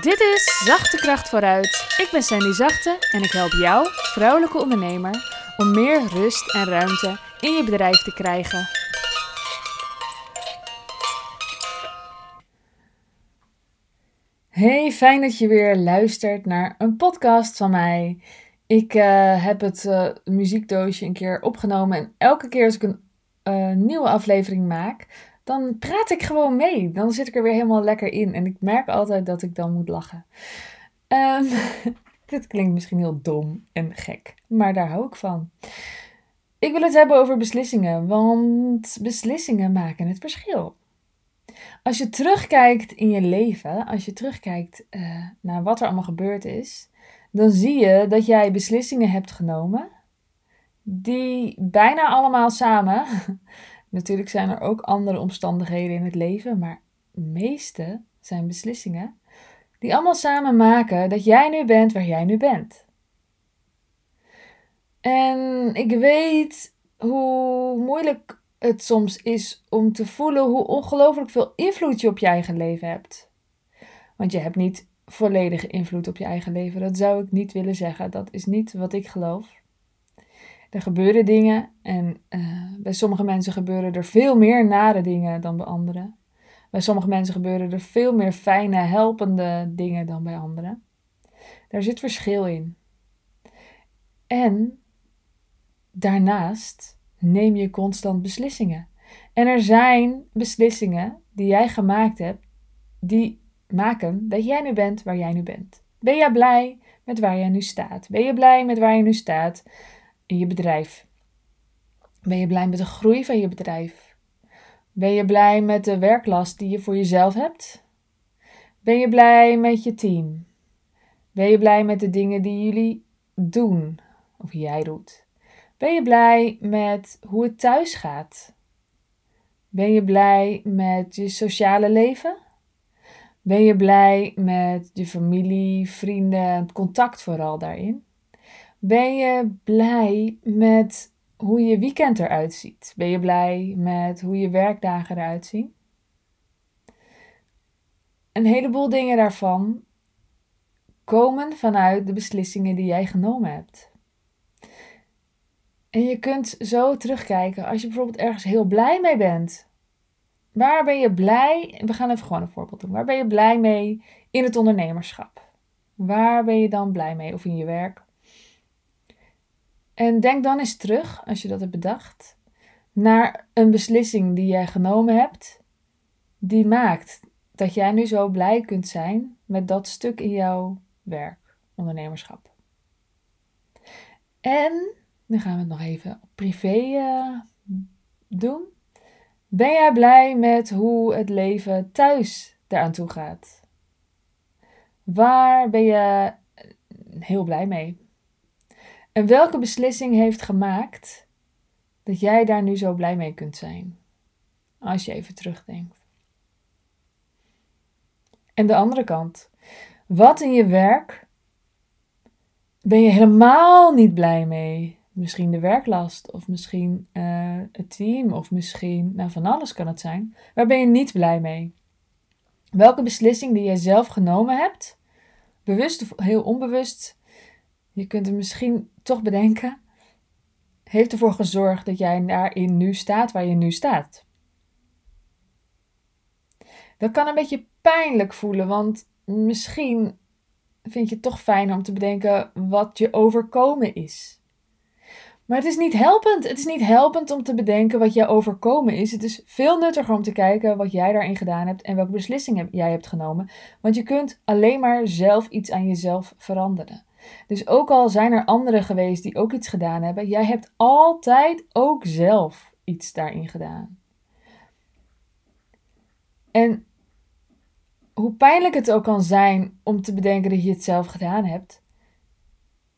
Dit is Zachte Kracht vooruit. Ik ben Sandy Zachte en ik help jou, vrouwelijke ondernemer, om meer rust en ruimte in je bedrijf te krijgen. Hey, fijn dat je weer luistert naar een podcast van mij. Ik eh, heb het uh, muziekdoosje een keer opgenomen en elke keer als ik een uh, nieuwe aflevering maak, dan praat ik gewoon mee. Dan zit ik er weer helemaal lekker in. En ik merk altijd dat ik dan moet lachen. Um, dit klinkt misschien heel dom en gek, maar daar hou ik van. Ik wil het hebben over beslissingen, want beslissingen maken het verschil. Als je terugkijkt in je leven, als je terugkijkt uh, naar wat er allemaal gebeurd is, dan zie je dat jij beslissingen hebt genomen die bijna allemaal samen Natuurlijk zijn er ook andere omstandigheden in het leven, maar meeste zijn beslissingen die allemaal samen maken dat jij nu bent waar jij nu bent. En ik weet hoe moeilijk het soms is om te voelen hoe ongelooflijk veel invloed je op je eigen leven hebt. Want je hebt niet volledige invloed op je eigen leven. Dat zou ik niet willen zeggen. Dat is niet wat ik geloof. Er gebeuren dingen en uh, bij sommige mensen gebeuren er veel meer nare dingen dan bij anderen. Bij sommige mensen gebeuren er veel meer fijne, helpende dingen dan bij anderen. Daar zit verschil in. En daarnaast neem je constant beslissingen. En er zijn beslissingen die jij gemaakt hebt, die maken dat jij nu bent waar jij nu bent. Ben jij blij met waar jij nu staat? Ben je blij met waar je nu staat? In je bedrijf? Ben je blij met de groei van je bedrijf? Ben je blij met de werklast die je voor jezelf hebt? Ben je blij met je team? Ben je blij met de dingen die jullie doen of jij doet? Ben je blij met hoe het thuis gaat? Ben je blij met je sociale leven? Ben je blij met je familie, vrienden, het contact vooral daarin? Ben je blij met hoe je weekend eruit ziet? Ben je blij met hoe je werkdagen eruit zien? Een heleboel dingen daarvan komen vanuit de beslissingen die jij genomen hebt. En je kunt zo terugkijken als je bijvoorbeeld ergens heel blij mee bent. Waar ben je blij? We gaan even gewoon een voorbeeld doen. Waar ben je blij mee in het ondernemerschap? Waar ben je dan blij mee? Of in je werk? En denk dan eens terug, als je dat hebt bedacht, naar een beslissing die jij genomen hebt, die maakt dat jij nu zo blij kunt zijn met dat stuk in jouw werk, ondernemerschap. En, dan gaan we het nog even privé uh, doen. Ben jij blij met hoe het leven thuis eraan toe gaat? Waar ben je heel blij mee? En welke beslissing heeft gemaakt dat jij daar nu zo blij mee kunt zijn? Als je even terugdenkt. En de andere kant. Wat in je werk ben je helemaal niet blij mee? Misschien de werklast, of misschien uh, het team, of misschien, nou van alles kan het zijn. Waar ben je niet blij mee? Welke beslissing die jij zelf genomen hebt, bewust of heel onbewust, je kunt er misschien toch bedenken, heeft ervoor gezorgd dat jij daarin nu staat waar je nu staat. Dat kan een beetje pijnlijk voelen, want misschien vind je het toch fijn om te bedenken wat je overkomen is. Maar het is niet helpend. Het is niet helpend om te bedenken wat je overkomen is. Het is veel nuttiger om te kijken wat jij daarin gedaan hebt en welke beslissingen jij hebt genomen. Want je kunt alleen maar zelf iets aan jezelf veranderen. Dus ook al zijn er anderen geweest die ook iets gedaan hebben, jij hebt altijd ook zelf iets daarin gedaan. En hoe pijnlijk het ook kan zijn om te bedenken dat je het zelf gedaan hebt,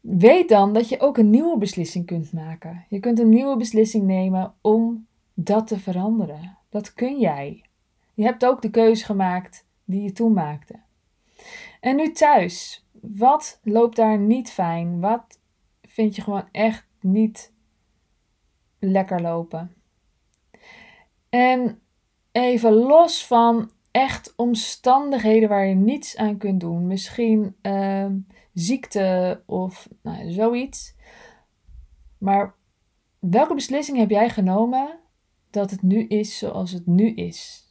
weet dan dat je ook een nieuwe beslissing kunt maken. Je kunt een nieuwe beslissing nemen om dat te veranderen. Dat kun jij. Je hebt ook de keuze gemaakt die je toen maakte. En nu thuis. Wat loopt daar niet fijn? Wat vind je gewoon echt niet lekker lopen? En even los van echt omstandigheden waar je niets aan kunt doen. Misschien uh, ziekte of nou, zoiets. Maar welke beslissing heb jij genomen dat het nu is zoals het nu is?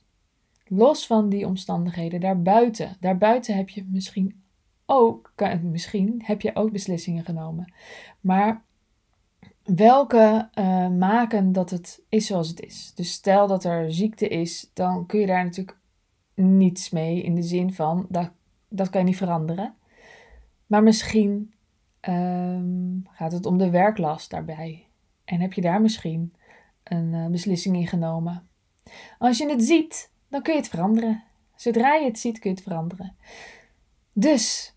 Los van die omstandigheden daarbuiten. Daarbuiten heb je misschien ook, misschien heb je ook beslissingen genomen. Maar welke uh, maken dat het is zoals het is? Dus stel dat er ziekte is, dan kun je daar natuurlijk niets mee in de zin van dat, dat kan je niet veranderen. Maar misschien um, gaat het om de werklast daarbij. En heb je daar misschien een uh, beslissing in genomen. Als je het ziet, dan kun je het veranderen. Zodra je het ziet, kun je het veranderen. Dus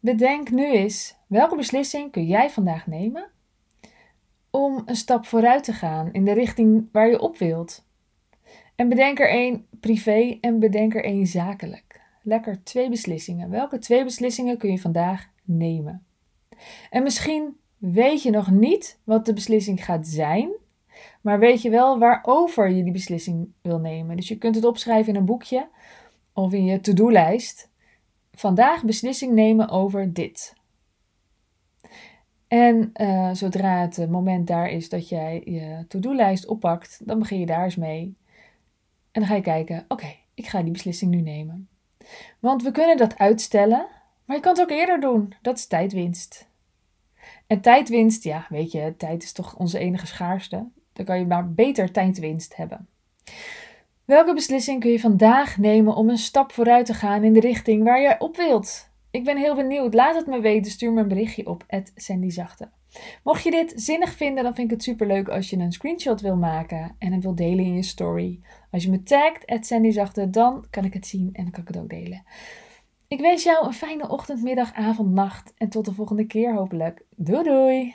bedenk nu eens welke beslissing kun jij vandaag nemen om een stap vooruit te gaan in de richting waar je op wilt. En bedenk er één privé en bedenk er één zakelijk. Lekker twee beslissingen. Welke twee beslissingen kun je vandaag nemen? En misschien weet je nog niet wat de beslissing gaat zijn, maar weet je wel waarover je die beslissing wil nemen. Dus je kunt het opschrijven in een boekje of in je to-do-lijst. Vandaag beslissing nemen over dit. En uh, zodra het moment daar is dat jij je to-do-lijst oppakt, dan begin je daar eens mee. En dan ga je kijken, oké, ik ga die beslissing nu nemen. Want we kunnen dat uitstellen, maar je kan het ook eerder doen. Dat is tijdwinst. En tijdwinst, ja, weet je, tijd is toch onze enige schaarste. Dan kan je maar beter tijdwinst hebben. Welke beslissing kun je vandaag nemen om een stap vooruit te gaan in de richting waar je op wilt? Ik ben heel benieuwd. Laat het me weten. Stuur me een berichtje op @sandyzachte. Mocht je dit zinnig vinden, dan vind ik het super leuk als je een screenshot wil maken en het wil delen in je story. Als je me tagt @sandyzachte, dan kan ik het zien en dan kan ik het ook delen. Ik wens jou een fijne ochtend, middag, avond, nacht en tot de volgende keer hopelijk. Doei doei!